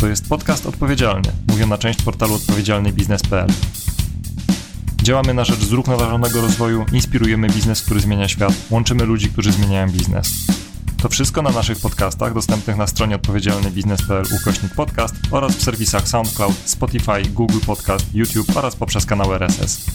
To jest podcast odpowiedzialny, mówią na część portalu odpowiedzialnybiznes.pl. Działamy na rzecz zrównoważonego rozwoju, inspirujemy biznes, który zmienia świat, łączymy ludzi, którzy zmieniają biznes. To wszystko na naszych podcastach dostępnych na stronie odpowiedzialnybiznes.pl ukośnik podcast oraz w serwisach SoundCloud, Spotify, Google Podcast, YouTube oraz poprzez kanał RSS.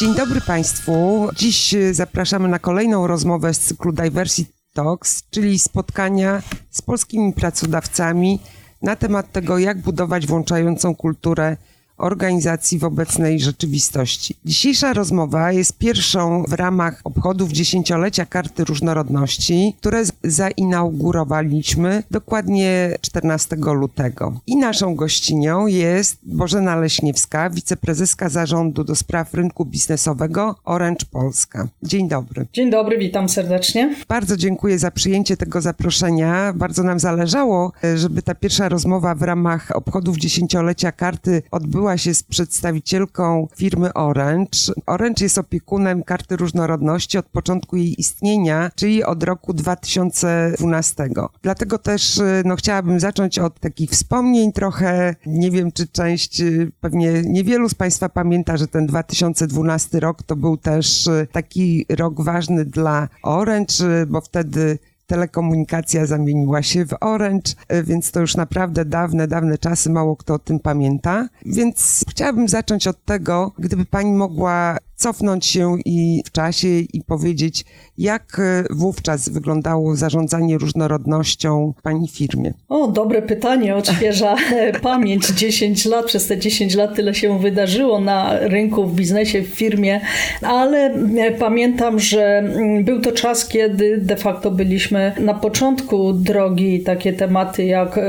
Dzień dobry Państwu. Dziś zapraszamy na kolejną rozmowę z cyklu Diversity Talks, czyli spotkania z polskimi pracodawcami na temat tego, jak budować włączającą kulturę organizacji w obecnej rzeczywistości. Dzisiejsza rozmowa jest pierwszą w ramach obchodów dziesięciolecia Karty Różnorodności, które zainaugurowaliśmy dokładnie 14 lutego. I naszą gościnią jest Bożena Leśniewska, wiceprezeska zarządu do spraw rynku biznesowego Orange Polska. Dzień dobry. Dzień dobry, witam serdecznie. Bardzo dziękuję za przyjęcie tego zaproszenia. Bardzo nam zależało, żeby ta pierwsza rozmowa w ramach obchodów dziesięciolecia karty odbyła odbyła się z przedstawicielką firmy Orange. Orange jest opiekunem karty różnorodności od początku jej istnienia, czyli od roku 2012. Dlatego też y, no, chciałabym zacząć od takich wspomnień trochę. Nie wiem, czy część, y, pewnie niewielu z Państwa pamięta, że ten 2012 rok to był też y, taki rok ważny dla Orange, bo wtedy telekomunikacja zamieniła się w Orange, e, więc to już naprawdę dawne, dawne czasy, mało kto o tym pamięta. Więc chciałabym zacząć od tego, gdyby pani mogła cofnąć się i w czasie i powiedzieć, jak e, wówczas wyglądało zarządzanie różnorodnością w Pani firmie? O, dobre pytanie, odświeża pamięć. 10 lat, przez te 10 lat tyle się wydarzyło na rynku, w biznesie, w firmie, ale e, pamiętam, że mm, był to czas, kiedy de facto byliśmy na początku drogi. Takie tematy jak e,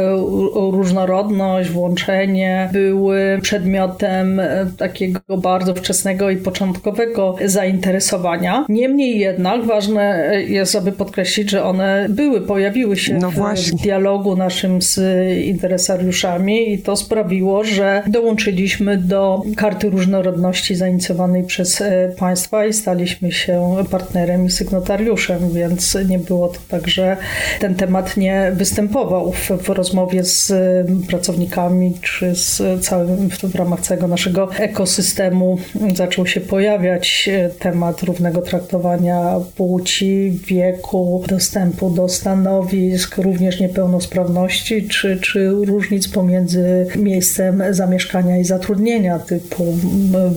różnorodność, włączenie były przedmiotem takiego bardzo wczesnego i początkowego początkowego zainteresowania. Niemniej jednak ważne jest, aby podkreślić, że one były, pojawiły się no w dialogu naszym z interesariuszami i to sprawiło, że dołączyliśmy do karty różnorodności zainicjowanej przez e, państwa i staliśmy się partnerem i sygnatariuszem, więc nie było to tak, że ten temat nie występował w, w rozmowie z pracownikami czy z całym, w ramach całego naszego ekosystemu zaczął się pojawiać pojawiać temat równego traktowania płci, wieku, dostępu do stanowisk, również niepełnosprawności, czy, czy różnic pomiędzy miejscem zamieszkania i zatrudnienia, typu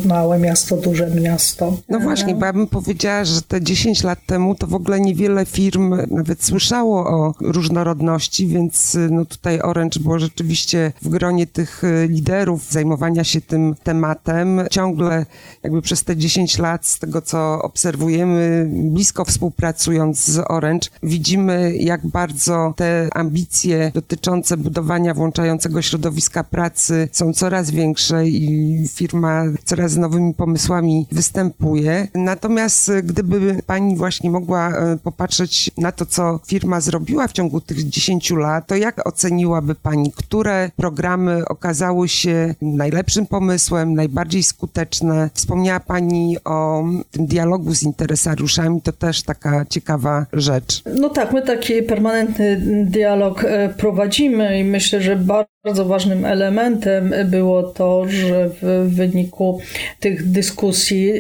małe miasto, duże miasto. No właśnie, bo ja bym powiedziała, że te 10 lat temu to w ogóle niewiele firm nawet słyszało o różnorodności, więc no tutaj Orange było rzeczywiście w gronie tych liderów zajmowania się tym tematem. Ciągle jakby przez te 10 lat, z tego co obserwujemy, blisko współpracując z Orange, widzimy, jak bardzo te ambicje dotyczące budowania włączającego środowiska pracy są coraz większe i firma coraz nowymi pomysłami występuje. Natomiast gdyby pani właśnie mogła e, popatrzeć na to, co firma zrobiła w ciągu tych 10 lat, to jak oceniłaby pani, które programy okazały się najlepszym pomysłem, najbardziej skuteczne? Wspomniała pani o tym dialogu z interesariuszami, to też taka ciekawa rzecz. No tak, my taki permanentny dialog e, prowadzimy i myślę, że bardzo bardzo ważnym elementem było to, że w wyniku tych dyskusji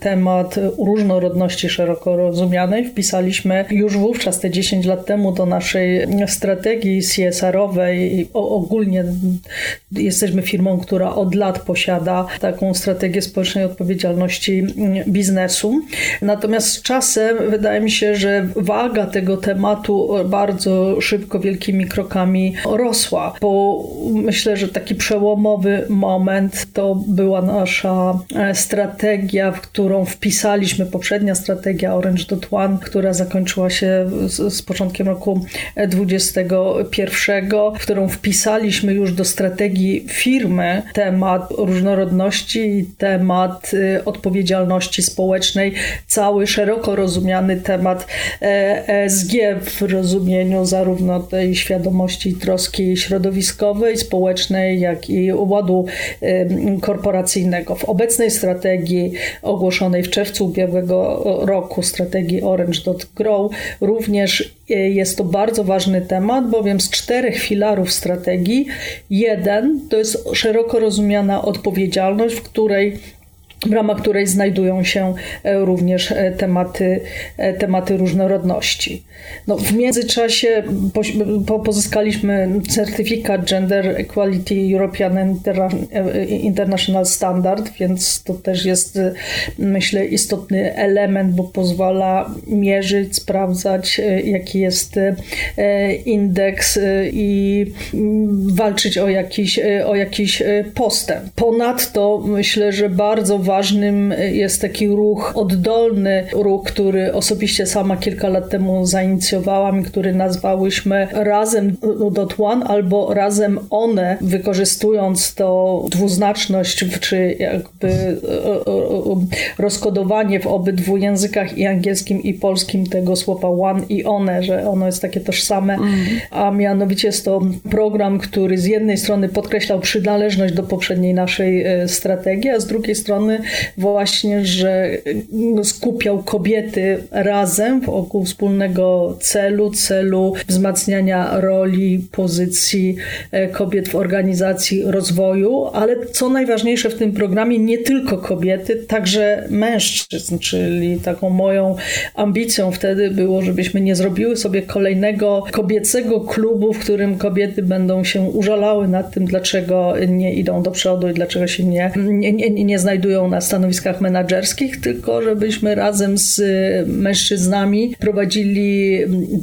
temat różnorodności szeroko rozumianej wpisaliśmy już wówczas, te 10 lat temu, do naszej strategii CSR-owej. Ogólnie jesteśmy firmą, która od lat posiada taką strategię społecznej odpowiedzialności biznesu. Natomiast z czasem wydaje mi się, że waga tego tematu bardzo szybko, wielkimi krokami rosła. Po myślę, że taki przełomowy moment to była nasza e, strategia, w którą wpisaliśmy, poprzednia strategia Orange Dot One, która zakończyła się z, z początkiem roku 2021, w którą wpisaliśmy już do strategii firmy temat różnorodności i temat e, odpowiedzialności społecznej, cały szeroko rozumiany temat ESG w rozumieniu zarówno tej świadomości i troski środowiskowej, środowiskowej, społecznej, jak i ładu korporacyjnego. W obecnej strategii ogłoszonej w czerwcu ubiegłego roku, strategii Orange.grow, również e, jest to bardzo ważny temat, bowiem z czterech filarów strategii, jeden to jest szeroko rozumiana odpowiedzialność, w której w ramach której znajdują się e, również e, tematy, e, tematy różnorodności. No, w międzyczasie pozyskaliśmy certyfikat Gender Equality European International Standard, więc to też jest, myślę, istotny element, bo pozwala mierzyć, sprawdzać, jaki jest indeks i mm, walczyć o jakiś, o jakiś postęp. Ponadto myślę, że bardzo ważnym jest taki ruch oddolny, ruch, który osobiście sama kilka lat temu zainicjowałam, który nazwałyśmy Razem dot one albo Razem one, wykorzystując to dwuznaczność, czy jakby e, e, e, rozkodowanie w obydwu językach i angielskim i polskim tego słowa one i one, że ono jest takie tożsame, a mianowicie jest to program, który z jednej strony podkreślał przynależność do poprzedniej naszej strategii, a z drugiej strony właśnie, że no, skupiał kobiety razem wokół wspólnego celu, celu wzmacniania roli, pozycji e, kobiet w organizacji rozwoju, ale co najważniejsze w tym programie, nie tylko kobiety, także mężczyzn, czyli taką moją ambicją wtedy było, żebyśmy nie zrobiły sobie kolejnego kobiecego klubu, w którym kobiety będą się użalały nad tym, dlaczego nie idą do przodu i dlaczego się nie, nie, nie, nie znajdują na stanowiskach menedżerskich, tylko żebyśmy razem z mężczyznami prowadzili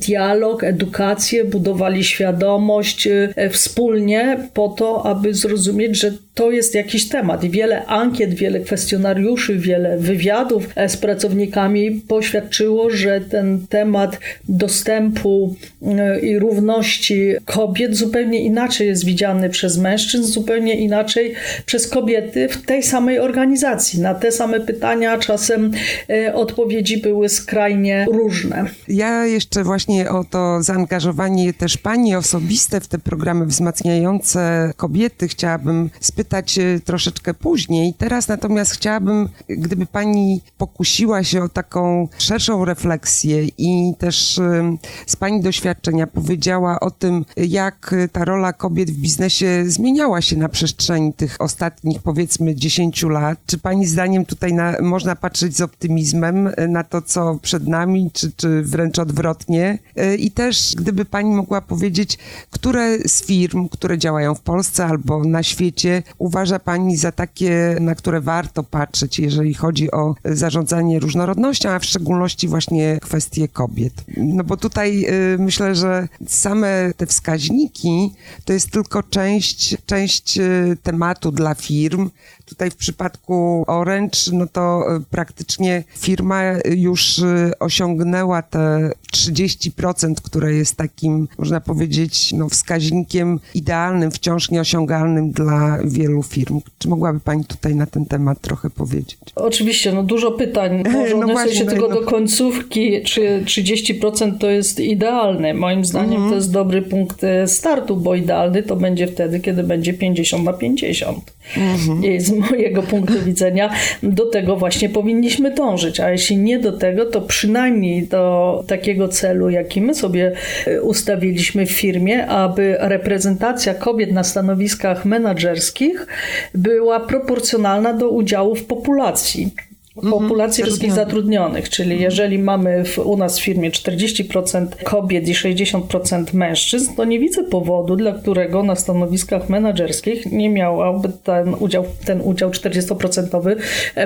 dialog, edukację, budowali świadomość e, wspólnie po to, aby zrozumieć, że to jest jakiś temat i wiele ankiet, wiele kwestionariuszy, wiele wywiadów e, z pracownikami poświadczyło, że ten temat dostępu e, i równości kobiet zupełnie inaczej jest widziany przez mężczyzn, zupełnie inaczej przez kobiety w tej samej organizacji. Na te same pytania czasem e, odpowiedzi były skrajnie różne. Ja jeszcze właśnie o to zaangażowanie też pani osobiste w te programy wzmacniające kobiety chciałabym spytać zapytać e, troszeczkę później. Teraz natomiast chciałabym, gdyby pani pokusiła się o taką szerszą refleksję i też e, z pani doświadczenia powiedziała o tym, jak ta rola kobiet w biznesie zmieniała się na przestrzeni tych ostatnich powiedzmy 10 lat. Czy pani zdaniem tutaj na, można patrzeć z optymizmem na to, co przed nami, czy, czy wręcz odwrotnie? E, I też gdyby pani mogła powiedzieć, które z firm, które działają w Polsce albo na świecie, uważa Pani za takie, na które warto patrzeć, jeżeli chodzi o zarządzanie różnorodnością, a w szczególności właśnie kwestie kobiet? No bo tutaj y, myślę, że same te wskaźniki to jest tylko część, część y, tematu dla firm, Tutaj w przypadku Orange, no to e, praktycznie firma już e, osiągnęła te 30%, które jest takim, można powiedzieć, no, wskaźnikiem idealnym, wciąż nieosiągalnym dla wielu firm. Czy mogłaby Pani tutaj na ten temat trochę powiedzieć? Oczywiście, no dużo pytań. Może no właśnie, się no, tego no. do końcówki, czy 30% to jest idealne. Moim zdaniem mm -hmm. to jest dobry punkt e, startu, bo idealny to będzie wtedy, kiedy będzie 50 na 50. -hmm. Z mojego punktu widzenia do tego właśnie powinniśmy dążyć, a jeśli nie do tego, to przynajmniej do takiego celu, jaki my sobie e, ustawiliśmy w firmie, aby reprezentacja kobiet na stanowiskach menedżerskich była proporcjonalna do udziału w populacji. Mhm, populacji wszystkich zatrudnionych, czyli jeżeli mamy w, u nas w firmie 40% kobiet i 60% mężczyzn, to nie widzę powodu, dla którego na stanowiskach menedżerskich nie miałby ten udział, ten udział 40%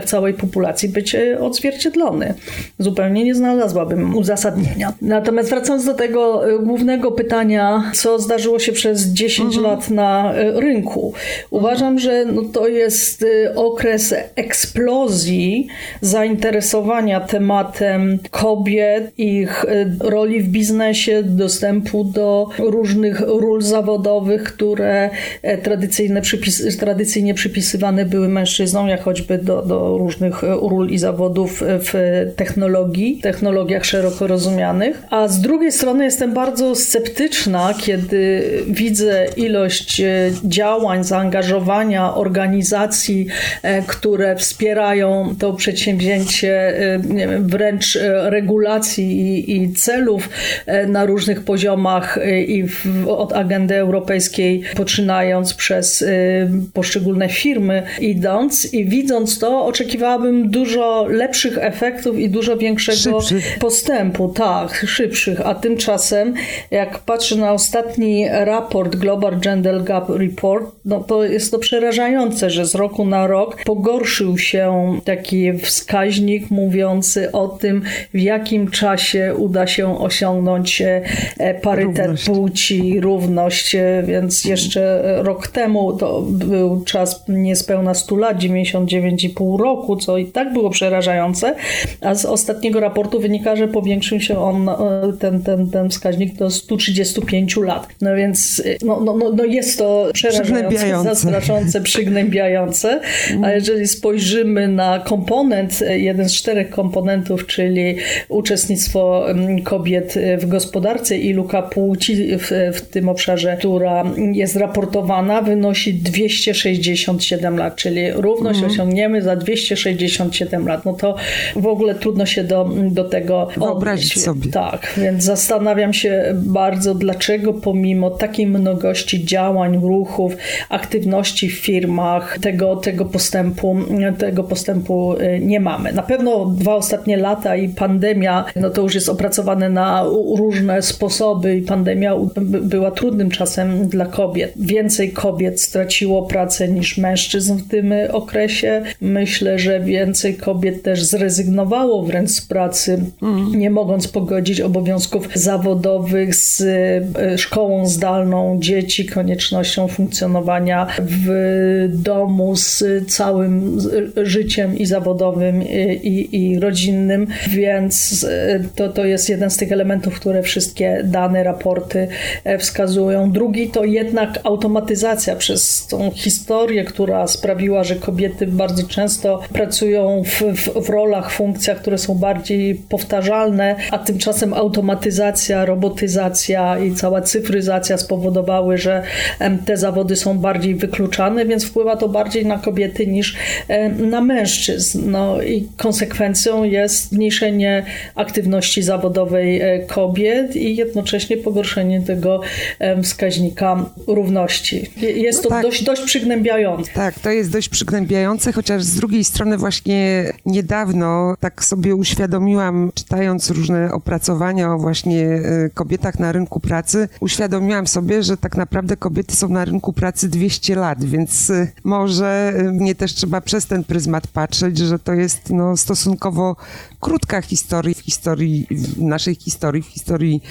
w całej populacji być e, odzwierciedlony. Zupełnie nie znalazłabym uzasadnienia. Natomiast wracając do tego e, głównego pytania, co zdarzyło się przez 10 mhm. lat na e, rynku. Uważam, że no to jest okres eksplozji zainteresowania tematem kobiet, ich roli w biznesie, dostępu do różnych ról zawodowych, które tradycyjne przypis, tradycyjnie przypisywane były mężczyznom, jak choćby do, do różnych ról i zawodów w technologii, technologiach szeroko rozumianych. A z drugiej strony jestem bardzo sceptyczna, kiedy widzę ilość e, działań, zaangażowania organizacji, e, które wspierają to przedsięwzięcie, e, wiem, wręcz regulacji i, i, celów na różnych poziomach i w, od agendy europejskiej, poczynając przez poszczególne firmy, idąc i widząc to, oczekiwałabym dużo lepszych efektów i dużo większego szybszych. postępu. Tak, szybszych. A tymczasem, jak patrzę na ostatni raport Global Gender Gap Report, no to jest to przerażające, że z roku na rok pogorszył się taki wskaźnik mówiący o tym, w jakim czasie uda się osiągnąć e, parytet równość. płci, równość, e, więc jeszcze rok temu to był czas niespełna 100 lat, 99,5 roku, co i tak było przerażające, a z ostatniego raportu wynika, że powiększył się on, e, ten, ten, ten wskaźnik do 135 lat. No więc no, no, no, no jest to przerażające, zastraszące, przygnębiające, a mhm. jeżeli spojrzymy na komponent, jeden z czterech komponentów, czyli uczestnictwo mm, kobiet w gospodarce i luka płci w, w tym obszarze, która jest raportowana, wynosi 267 lat, czyli równość mm. osiągniemy za 267 lat. No to w ogóle trudno się do, do tego wyobrazić sobie. Tak, więc zastanawiam się bardzo, dlaczego pomimo takiej mnogości działań, ruchów, aktywności w firmach, tego, tego, postępu, tego postępu nie mamy. Na pewno dwa ostatnie lata i pandemia, no to już jest opracowane na różne sposoby i pandemia była trudnym czasem dla kobiet. Więcej kobiet straciło pracę niż mężczyzn w tym okresie. Myślę, że więcej kobiet też zrezygnowało wręcz z pracy, mm. nie mogąc pogodzić obowiązków zawodowych z e, szkołą zdalną dzieci, koniecznością funkcjonowania w domu z całym życiem i zawodowym, i, i rodzinnym, więc e, to, to jest jeden z tych elementów, które wszystkie dane, raporty e, wskazują. Drugi to jednak automatyzacja przez tą historię, która sprawiła, że kobiety bardzo często pracują w, w, w rolach, funkcjach, które są bardziej powtarzalne, a tymczasem automatyzacja, robotyzacja i cała cyfryzacja spowodowały, że te zawody są bardziej wykluczane, więc wpływa to bardziej na kobiety niż na mężczyzn. No i konsekwencją jest zmniejszenie aktywności zawodowej e, kobiet i jednocześnie pogorszenie tego wskaźnika równości. Jest to no tak. dość, dość przygnębiające. Tak, to jest dość przygnębiające, chociaż z drugiej strony właśnie niedawno tak sobie uświadomiłam, czytając różne opracowania o właśnie e, kobietach na rynku pracy, uświadomiłam sobie, że tak naprawdę kobiety są na rynku pracy 200 lat, więc e, może mnie też trzeba przez ten pryzmat patrzeć, że to jest no, stosunkowo krótka historia w historii, w naszej historii, w historii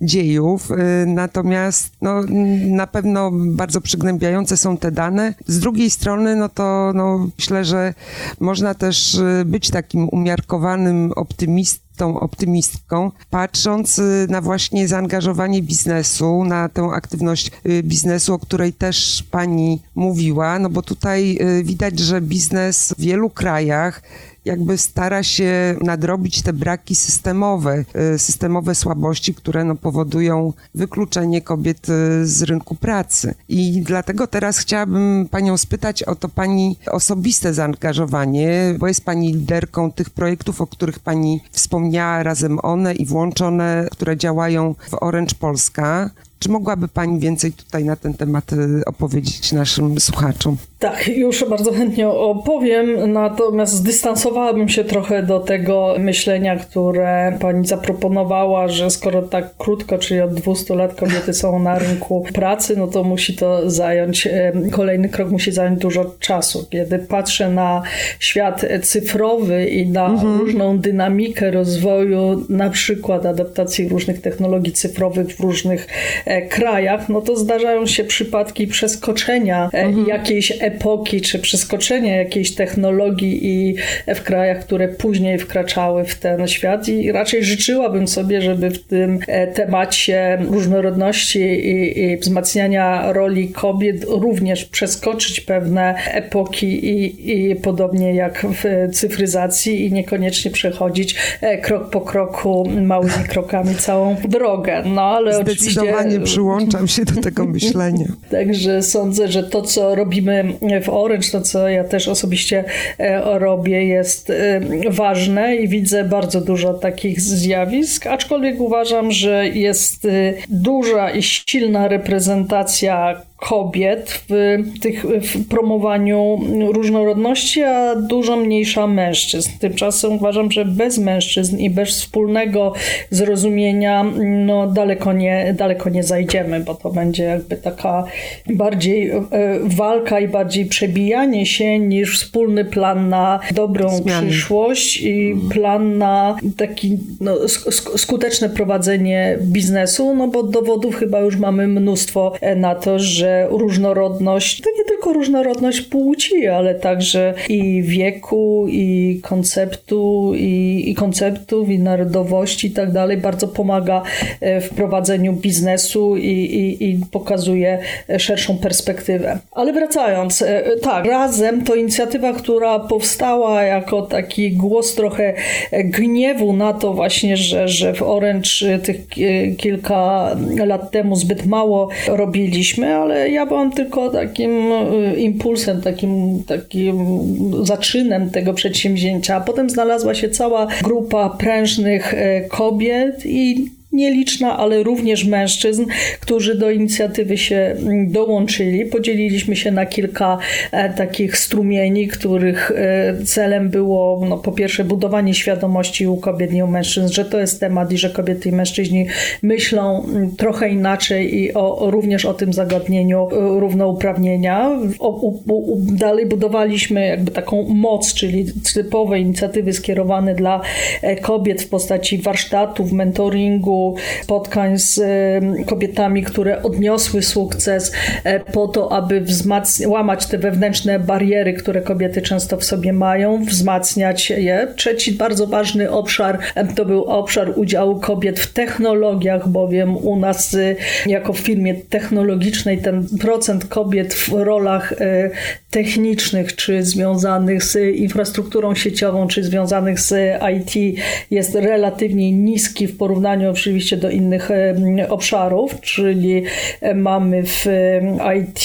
dziejów. Y, natomiast no, na pewno bardzo przygnębiające są te dane. Z drugiej strony, no to no, myślę, że można też y, być takim umiarkowanym optymistą, tą optymistką, patrząc y, na właśnie zaangażowanie biznesu, na tę aktywność biznesu, o której też pani mówiła, no bo tutaj widać, że biznes w wielu krajach jakby stara się nadrobić te braki systemowe, y, systemowe słabości, które no, powodują wykluczenie kobiet y, z rynku pracy. I dlatego teraz chciałabym Panią spytać o to Pani osobiste zaangażowanie, bo jest Pani liderką tych projektów, o których Pani wspomniała, razem one i włączone, które działają w Orange Polska. Czy mogłaby Pani więcej tutaj na ten temat y, opowiedzieć naszym słuchaczom? Tak, już bardzo chętnie opowiem, natomiast zdystansowałabym się trochę do tego myślenia, które pani zaproponowała, że skoro tak krótko, czyli od 200 lat kobiety są na rynku pracy, no to musi to zająć, kolejny krok musi zająć dużo czasu. Kiedy patrzę na świat cyfrowy i na mhm. różną dynamikę rozwoju, na przykład adaptacji różnych technologii cyfrowych w różnych krajach, no to zdarzają się przypadki przeskoczenia mhm. jakiejś epoki, czy przeskoczenia jakiejś technologii i w krajach, które później wkraczały w ten świat i raczej życzyłabym sobie, żeby w tym temacie różnorodności i, i wzmacniania roli kobiet również przeskoczyć pewne epoki i, i podobnie jak w cyfryzacji i niekoniecznie przechodzić e, krok po kroku, małymi krokami całą drogę. No ale Zdecydowanie oczywiście... przyłączam się do tego myślenia. Także sądzę, że to, co robimy w Orange, to, co ja też osobiście e, robię, jest e, ważne i widzę bardzo dużo takich zjawisk, aczkolwiek uważam, że jest duża i silna reprezentacja kobiet w, tych, w promowaniu różnorodności, a dużo mniejsza mężczyzn. Tymczasem uważam, że bez mężczyzn i bez wspólnego zrozumienia no, daleko, nie, daleko nie zajdziemy, bo to będzie jakby taka bardziej e, walka i bardziej przebijanie się niż wspólny plan na dobrą Zmiany. przyszłość i plan na taki no, skuteczne prowadzenie biznesu, no bo dowodów chyba już mamy mnóstwo e, na to, że że różnorodność, to nie tylko różnorodność płci, ale także i wieku, i konceptu, i, i konceptów, i narodowości i tak dalej, bardzo pomaga e, w prowadzeniu biznesu i, i, i pokazuje szerszą perspektywę. Ale wracając, e, tak, razem to inicjatywa, która powstała jako taki głos trochę gniewu na to właśnie, że, że w Orange tych kilka lat temu zbyt mało robiliśmy, ale ale ja byłam tylko takim y, impulsem, takim, takim zaczynem tego przedsięwzięcia. Potem znalazła się cała grupa prężnych y, kobiet i nieliczna, ale również mężczyzn, którzy do inicjatywy się mm, dołączyli. Podzieliliśmy się na kilka e, takich strumieni, których e, celem było no, po pierwsze budowanie świadomości u kobiet i u mężczyzn, że to jest temat i że kobiety i mężczyźni myślą mm, trochę inaczej i o, również o tym zagadnieniu e, równouprawnienia. O, u, dalej budowaliśmy jakby taką moc, czyli typowe inicjatywy skierowane dla kobiet w postaci warsztatów, mentoringu, spotkań z kobietami, które odniosły sukces e, po to, aby łamać te wewnętrzne bariery, które kobiety często w sobie mają, wzmacniać je. Trzeci bardzo ważny obszar to był obszar udziału kobiet w technologiach, bowiem u nas y, jako w firmie technologicznej ten procent kobiet w rolach e, technicznych, czy związanych z infrastrukturą sieciową, czy związanych z IT jest relatywnie niski w porównaniu oczywiście do innych obszarów, czyli e, mamy w IT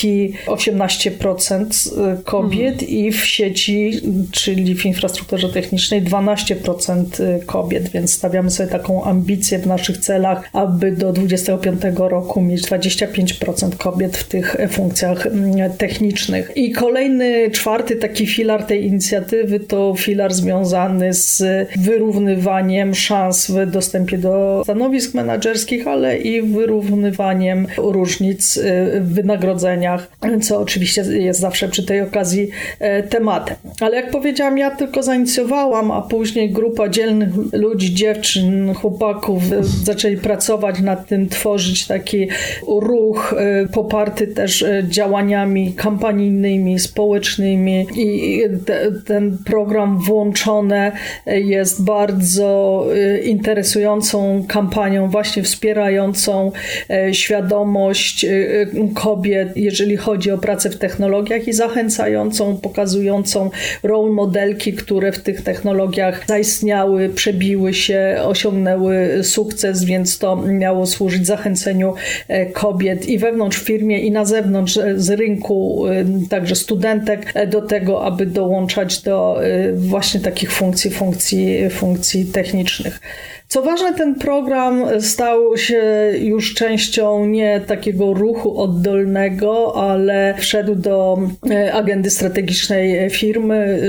18% kobiet mhm. i w sieci, czyli w infrastrukturze technicznej 12% kobiet, więc stawiamy sobie taką ambicję w naszych celach, aby do 25 roku mieć 25% kobiet w tych funkcjach technicznych. I kolejny Kolejny, czwarty taki filar tej inicjatywy to filar związany z wyrównywaniem szans w dostępie do stanowisk menedżerskich, ale i wyrównywaniem różnic w wynagrodzeniach, co oczywiście jest zawsze przy tej okazji e, tematem. Ale jak powiedziałam, ja tylko zainicjowałam, a później grupa dzielnych ludzi, dziewczyn, chłopaków e, zaczęli pracować nad tym, tworzyć taki ruch e, poparty też działaniami kampanijnymi, społecznymi i te, ten program włączony jest bardzo y, interesującą kampanią, właśnie wspierającą e, świadomość y, kobiet, jeżeli chodzi o pracę w technologiach i zachęcającą, pokazującą role modelki, które w tych technologiach zaistniały, przebiły się, osiągnęły sukces, więc to miało służyć zachęceniu e, kobiet i wewnątrz firmie, i na zewnątrz e, z rynku, także studentek do tego, aby dołączać do właśnie takich funkcji, funkcji, funkcji technicznych. Co ważne, ten program stał się już częścią nie takiego ruchu oddolnego, ale wszedł do e, agendy strategicznej firmy,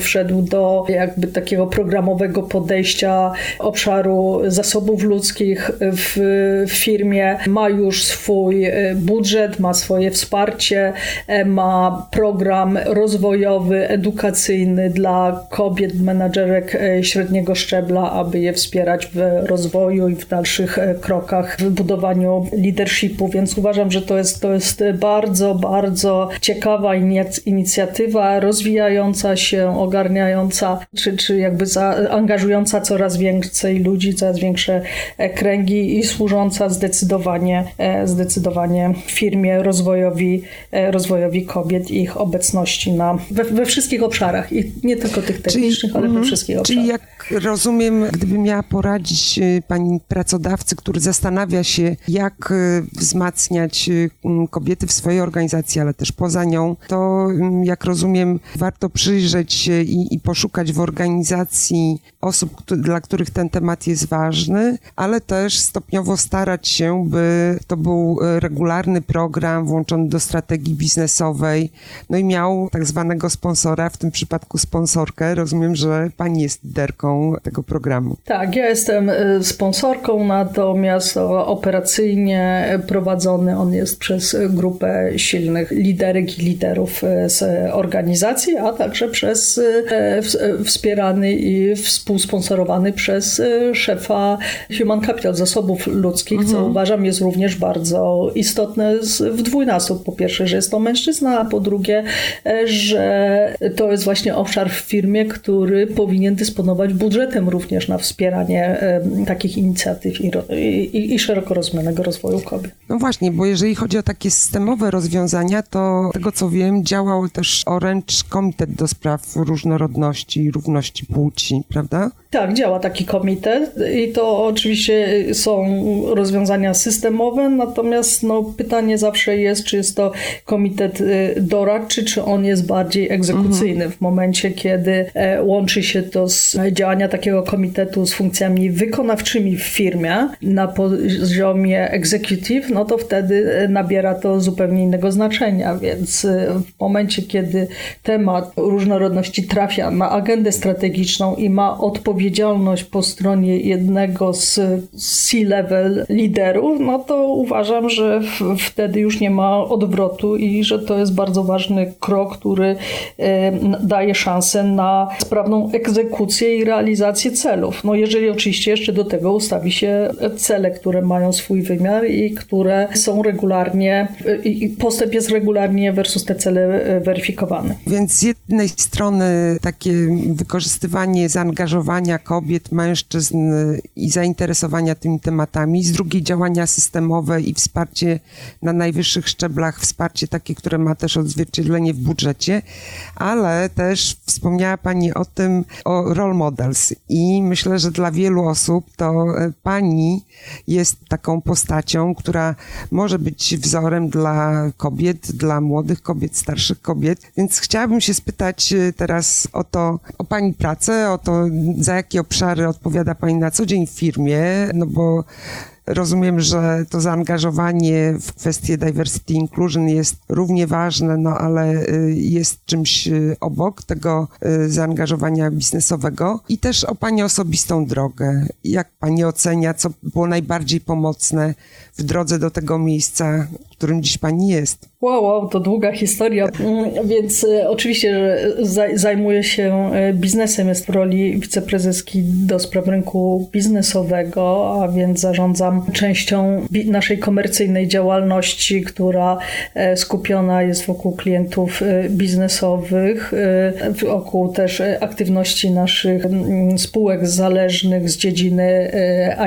wszedł do jakby takiego programowego podejścia obszaru zasobów ludzkich w firmie. Ma już swój e, budżet, ma swoje wsparcie, e, ma program rozwojowy, edukacyjny dla kobiet, menadżerek średniego szczebla, aby je wspierać w rozwoju i w dalszych krokach w budowaniu leadershipu, więc uważam, że to jest, to jest bardzo, bardzo ciekawa inicjatywa, rozwijająca się, ogarniająca, czy, czy jakby angażująca coraz więcej ludzi, coraz większe kręgi i służąca zdecydowanie, zdecydowanie firmie rozwojowi, rozwojowi kobiet i ich obecności na, we, we wszystkich obszarach i nie tylko tych technicznych, czyli, ale we mhm. wszystkich obszarach. Czyli jak rozumiem, gdyby miała poradzić y, pani pracodawcy, który zastanawia się, jak y, wzmacniać y, kobiety w swojej organizacji, ale też poza nią, to jak rozumiem, warto przyjrzeć się i, i poszukać w organizacji osób, dla których ten temat jest ważny, ale też stopniowo starać się, by to był regularny program włączony do strategii biznesowej, no i miał tak zwanego sponsora, w tym przypadku sponsorkę. Rozumiem, że pani jest liderką tego programu. Tak, ja jestem y, sponsorką, natomiast operacyjnie prowadzony on jest przez grupę silnych liderek i liderów y, z organizacji, a także przez y, wspierany i współsponsorowany przez szefa Human Capital, zasobów ludzkich, mhm. co uważam jest również bardzo istotne w dwójnasób. Po pierwsze, że jest to mężczyzna, a po drugie, że to jest właśnie obszar w firmie, który powinien dysponować budżetem również na wspieranie takich inicjatyw i, i, i szeroko rozumianego rozwoju kobiet. No właśnie, bo jeżeli chodzi o takie systemowe rozwiązania, to tego co wiem, działał też Orange Komitet do spraw różnorodności i równości płci, prawda? Tak, działa taki komitet i to oczywiście są rozwiązania systemowe, natomiast no, pytanie zawsze jest, czy jest to komitet y, doradczy, czy on jest bardziej egzekucyjny. Mhm. W momencie, kiedy e, łączy się to z działania takiego komitetu z funkcjami wykonawczymi w firmie na poziomie executive, no to wtedy e, nabiera to zupełnie innego znaczenia, więc e, w momencie, kiedy temat różnorodności trafia na agendę strategiczną i ma odpowiedzialność po stronie jednego z C-level liderów, no to uważam, że wtedy już nie ma odwrotu i że to jest bardzo ważny krok, który e, daje szansę na sprawną egzekucję i realizację celów. No jeżeli oczywiście jeszcze do tego ustawi się cele, które mają swój wymiar i które są regularnie, i postęp jest regularnie versus te cele e, weryfikowany. Więc z jednej strony takie wykorzystywanie zaangażowania kobiet, mężczyzn i zainteresowania tymi tematami, z drugiej działania systemowe i wsparcie na najwyższych szczeblach, wsparcie takie, które ma też odzwierciedlenie w budżecie, ale też wspomniała Pani o tym, o role models i myślę, że dla wielu osób to e, Pani jest taką postacią, która może być wzorem dla kobiet, dla młodych kobiet, starszych kobiet, więc chciałabym się spytać e, teraz o to, o Pani pracę, o to, za jakie obszary odpowiada Pani na co dzień w firmie, no bo Rozumiem, że to zaangażowanie w kwestie diversity inclusion jest równie ważne, no ale y, jest czymś y, obok tego y, zaangażowania biznesowego i też o Pani osobistą drogę. Jak Pani ocenia, co było najbardziej pomocne w drodze do tego miejsca, w którym dziś Pani jest? Wow, wow, to długa historia, mm, więc oczywiście zajmuję się biznesem, jest w roli wiceprezeski do spraw rynku biznesowego, a więc zarządzam częścią naszej komercyjnej działalności, która e, skupiona jest wokół klientów e, biznesowych, e, wokół też aktywności naszych spółek zależnych z dziedziny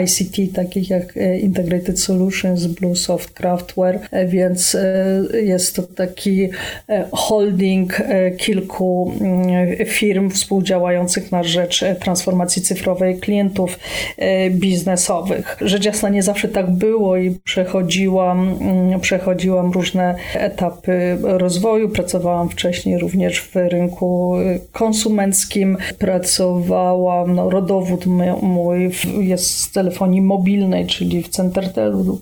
ICT, takich jak Integrated Solutions, Bluesoft, Craftware, więc jest to taki holding kilku mm, firm współdziałających na rzecz transformacji cyfrowej klientów biznesowych. Rzecz jasna nie zawsze tak było i przechodziłam, mm, przechodziłam różne etapy rozwoju. Pracowałam wcześniej również w rynku konsumenckim. Pracowałam, no, rodowód mój jest z telefonii mobilnej, czyli w Centertelu.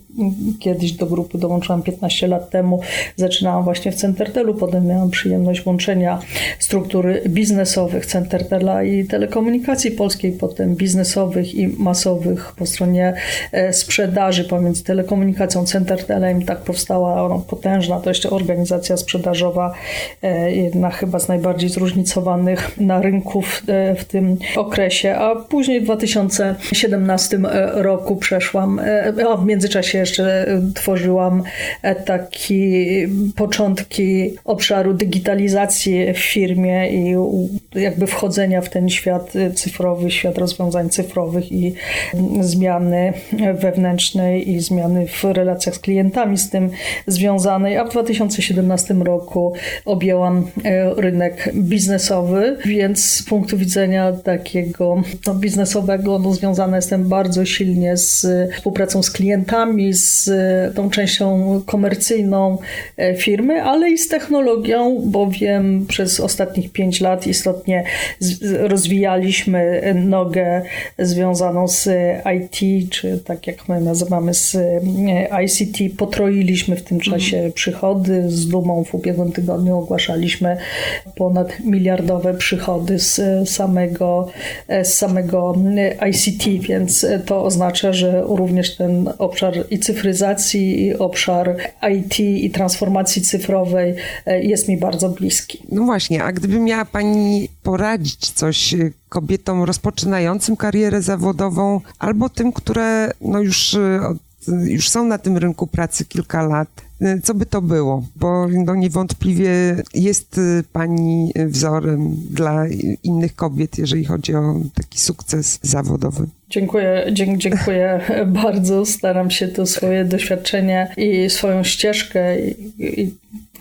Kiedyś do grupy dołączyłam 15 lat temu. Zaczynałam właśnie w Centertelu, potem miałam przyjemność łączenia struktur biznesowych Centertela i telekomunikacji polskiej, potem biznesowych i masowych po stronie e, sprzedaży pomiędzy telekomunikacją Centertelem. Tak powstała no, potężna to jeszcze organizacja sprzedażowa, e, jedna chyba z najbardziej zróżnicowanych na rynku w, e, w tym okresie. A później w 2017 roku przeszłam, a w międzyczasie jeszcze tworzyłam taki początki obszaru digitalizacji w firmie i jakby wchodzenia w ten świat cyfrowy, świat rozwiązań cyfrowych i zmiany wewnętrznej i zmiany w relacjach z klientami z tym związanej, a w 2017 roku objęłam e, rynek biznesowy, więc z punktu widzenia takiego no, biznesowego no, związana jestem bardzo silnie z współpracą z klientami, z tą częścią komercyjną e, firmy, ale i z technologią, bowiem przez ostatnich pięć lat istotnie rozwijaliśmy nogę związaną z IT, czy tak jak my nazywamy z e, ICT. Potroiliśmy w tym czasie mhm. przychody. Z dumą w ubiegłym tygodniu ogłaszaliśmy ponad miliardowe przychody z samego, e, z samego ICT, więc to oznacza, że również ten obszar i cyfryzacji, i obszar IT i transformacji cyfrowej e, jest mi bardzo bliski. No właśnie, a gdyby miała Pani poradzić coś kobietom rozpoczynającym karierę zawodową albo tym, które no już, y, już są na tym rynku pracy kilka lat. Co by to było? Bo no niewątpliwie jest pani wzorem dla innych kobiet, jeżeli chodzi o taki sukces zawodowy. Dziękuję, dziękuję bardzo. Staram się to swoje doświadczenie i swoją ścieżkę i, i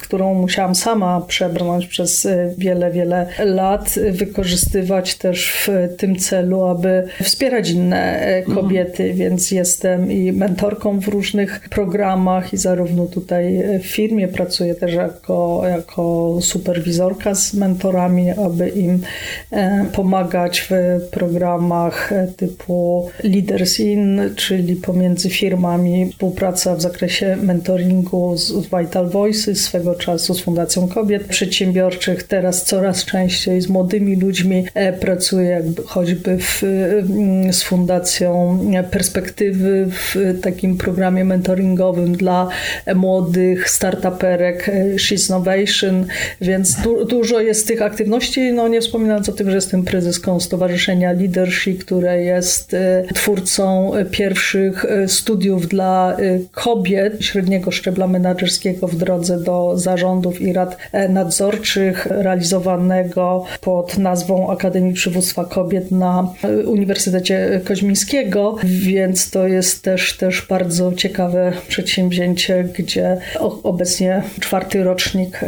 którą musiałam sama przebrnąć przez y, wiele, wiele lat, wykorzystywać też w tym celu, aby wspierać inne y, kobiety, mhm. więc jestem i mentorką w różnych programach i zarówno tutaj w firmie pracuję też jako, jako superwizorka z mentorami, aby im e, pomagać w programach typu Leaders In, czyli pomiędzy firmami współpraca w zakresie mentoringu z Vital Voices, swego czasu z Fundacją Kobiet Przedsiębiorczych, teraz coraz częściej z młodymi ludźmi e, pracuję choćby w, mm, z Fundacją Perspektywy w takim programie mentoringowym dla młodych startuperek e, She's Innovation, więc du dużo jest tych aktywności, no nie wspominając o tym, że jestem prezeską Stowarzyszenia Leadership, które jest e, twórcą pierwszych studiów dla kobiet średniego szczebla menedżerskiego w drodze do zarządów i rad e, nadzorczych realizowanego pod nazwą Akademii Przywództwa Kobiet na Uniwersytecie Koźmińskiego, więc to jest też, też bardzo ciekawe przedsięwzięcie, gdzie obecnie czwarty rocznik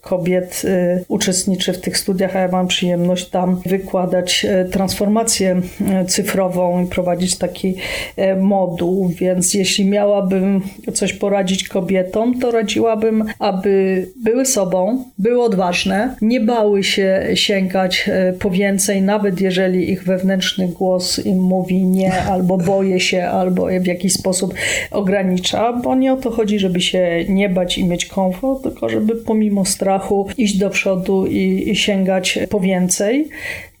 kobiet uczestniczy w tych studiach, a ja mam przyjemność tam wykładać transformację cyfrową i prowadzić taki moduł, więc jeśli miałabym coś poradzić kobietom, to radziłabym, aby były sobą, były odważne, nie bały się sięgać e, po więcej, nawet jeżeli ich wewnętrzny głos im mówi nie, albo boję się, albo w jakiś sposób ogranicza, bo nie o to chodzi, żeby się nie bać i mieć komfort, tylko żeby pomimo strachu iść do przodu i, i sięgać po więcej.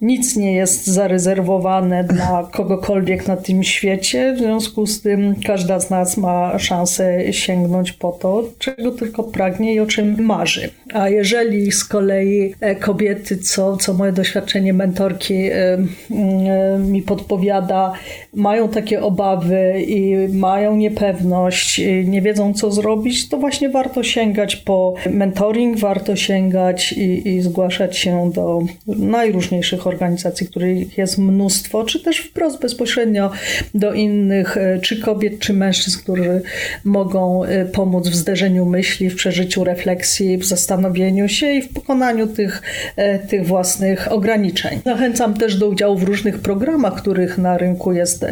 Nic nie jest zarezerwowane dla kogokolwiek na tym świecie, w związku z tym każda z nas ma szansę sięgnąć po to, czego tylko pragnie i o czym marzy. A jeżeli z kolei e, kobiety, co, co moje doświadczenie mentorki e, e, mi podpowiada, mają takie obawy i mają niepewność, nie wiedzą co zrobić, to właśnie warto sięgać po mentoring, warto sięgać i, i zgłaszać się do najróżniejszych organizacji organizacji, których jest mnóstwo, czy też wprost bezpośrednio do innych, e, czy kobiet, czy mężczyzn, którzy mogą e, pomóc w zderzeniu myśli, w przeżyciu refleksji, w zastanowieniu się i w pokonaniu tych, e, tych własnych ograniczeń. Zachęcam też do udziału w różnych programach, których na rynku jest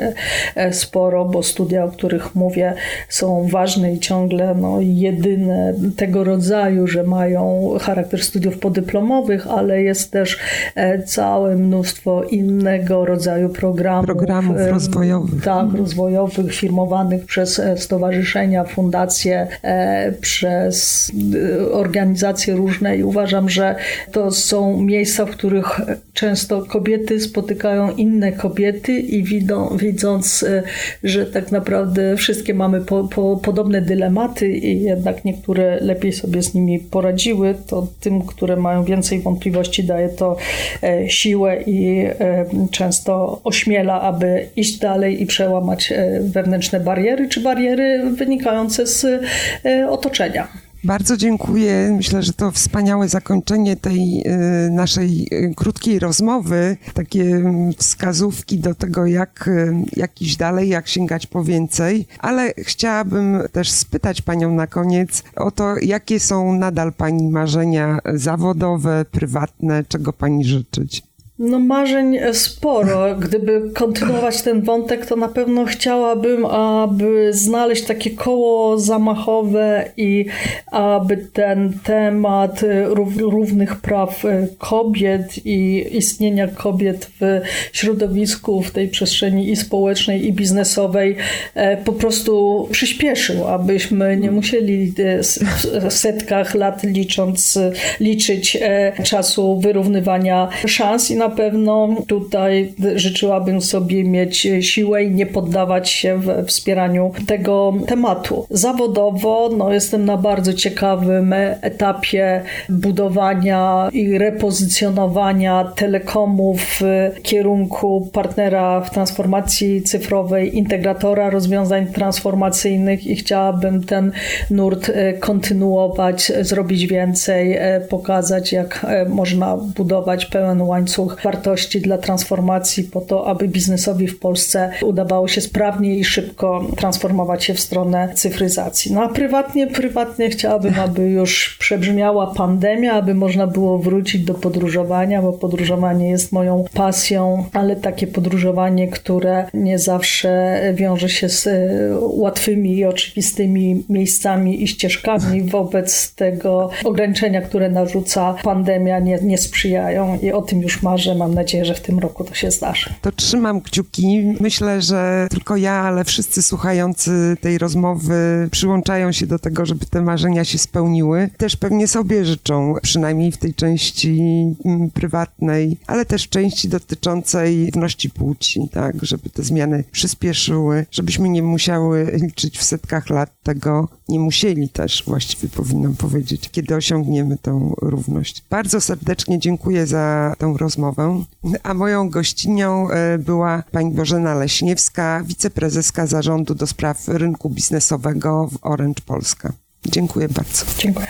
sporo, bo studia, o których mówię, są ważne i ciągle no, jedyne tego rodzaju, że mają charakter studiów podyplomowych, ale jest też cała całe mnóstwo innego rodzaju programów. Programów rozwojowych. Tak, rozwojowych, firmowanych przez stowarzyszenia, fundacje, przez organizacje różne i uważam, że to są miejsca, w których często kobiety spotykają inne kobiety i widzą, widząc, że tak naprawdę wszystkie mamy po, po, podobne dylematy i jednak niektóre lepiej sobie z nimi poradziły, to tym, które mają więcej wątpliwości, daje to e, siłę i e, często ośmiela, aby iść dalej i przełamać e, wewnętrzne bariery, czy bariery wynikające z otoczenia. Bardzo dziękuję. Myślę, że to wspaniałe zakończenie tej y, naszej krótkiej rozmowy. Takie wskazówki do tego, jak, jak iść dalej, jak sięgać po więcej. Ale chciałabym też spytać Panią na koniec o to, jakie są nadal Pani marzenia zawodowe, prywatne, czego Pani życzyć. No marzeń sporo. Gdyby kontynuować ten wątek, to na pewno chciałabym, aby znaleźć takie koło zamachowe i aby ten temat równych praw kobiet i istnienia kobiet w środowisku, w tej przestrzeni i społecznej, i biznesowej e, po prostu przyspieszył, abyśmy nie musieli w setkach lat licząc, liczyć e, czasu wyrównywania szans i na pewno tutaj życzyłabym sobie mieć siłę i nie poddawać się w wspieraniu tego tematu. Zawodowo no, jestem na bardzo ciekawym etapie budowania i repozycjonowania telekomów w kierunku partnera w transformacji cyfrowej, integratora rozwiązań transformacyjnych i chciałabym ten nurt e, kontynuować, zrobić więcej, e, pokazać, jak e, można budować pełen łańcuch wartości dla transformacji po to, aby biznesowi w Polsce udawało się sprawnie i szybko transformować się w stronę cyfryzacji. No a prywatnie, prywatnie chciałabym, aby już przebrzmiała pandemia, aby można było wrócić do podróżowania, bo podróżowanie jest moją pasją, ale takie podróżowanie, które nie zawsze wiąże się z e, łatwymi i oczywistymi miejscami i ścieżkami wobec tego ograniczenia, które narzuca pandemia, nie, nie sprzyjają i o tym już marzę mam nadzieję, że w tym roku to się zdarzy. To trzymam kciuki. Myślę, że tylko ja, ale wszyscy słuchający tej rozmowy przyłączają się do tego, żeby te marzenia się spełniły. Też pewnie sobie życzą, przynajmniej w tej części mm, prywatnej, ale też części dotyczącej równości płci, tak, żeby te zmiany przyspieszyły, żebyśmy nie musiały liczyć w setkach lat tego, nie musieli też, właściwie powinnam powiedzieć, kiedy osiągniemy tą równość. Bardzo serdecznie dziękuję za tę rozmowę, a moją gościnią e, była pani Bożena Leśniewska, wiceprezeska zarządu do spraw rynku biznesowego w Orange Polska. Dziękuję bardzo. Dziękuję.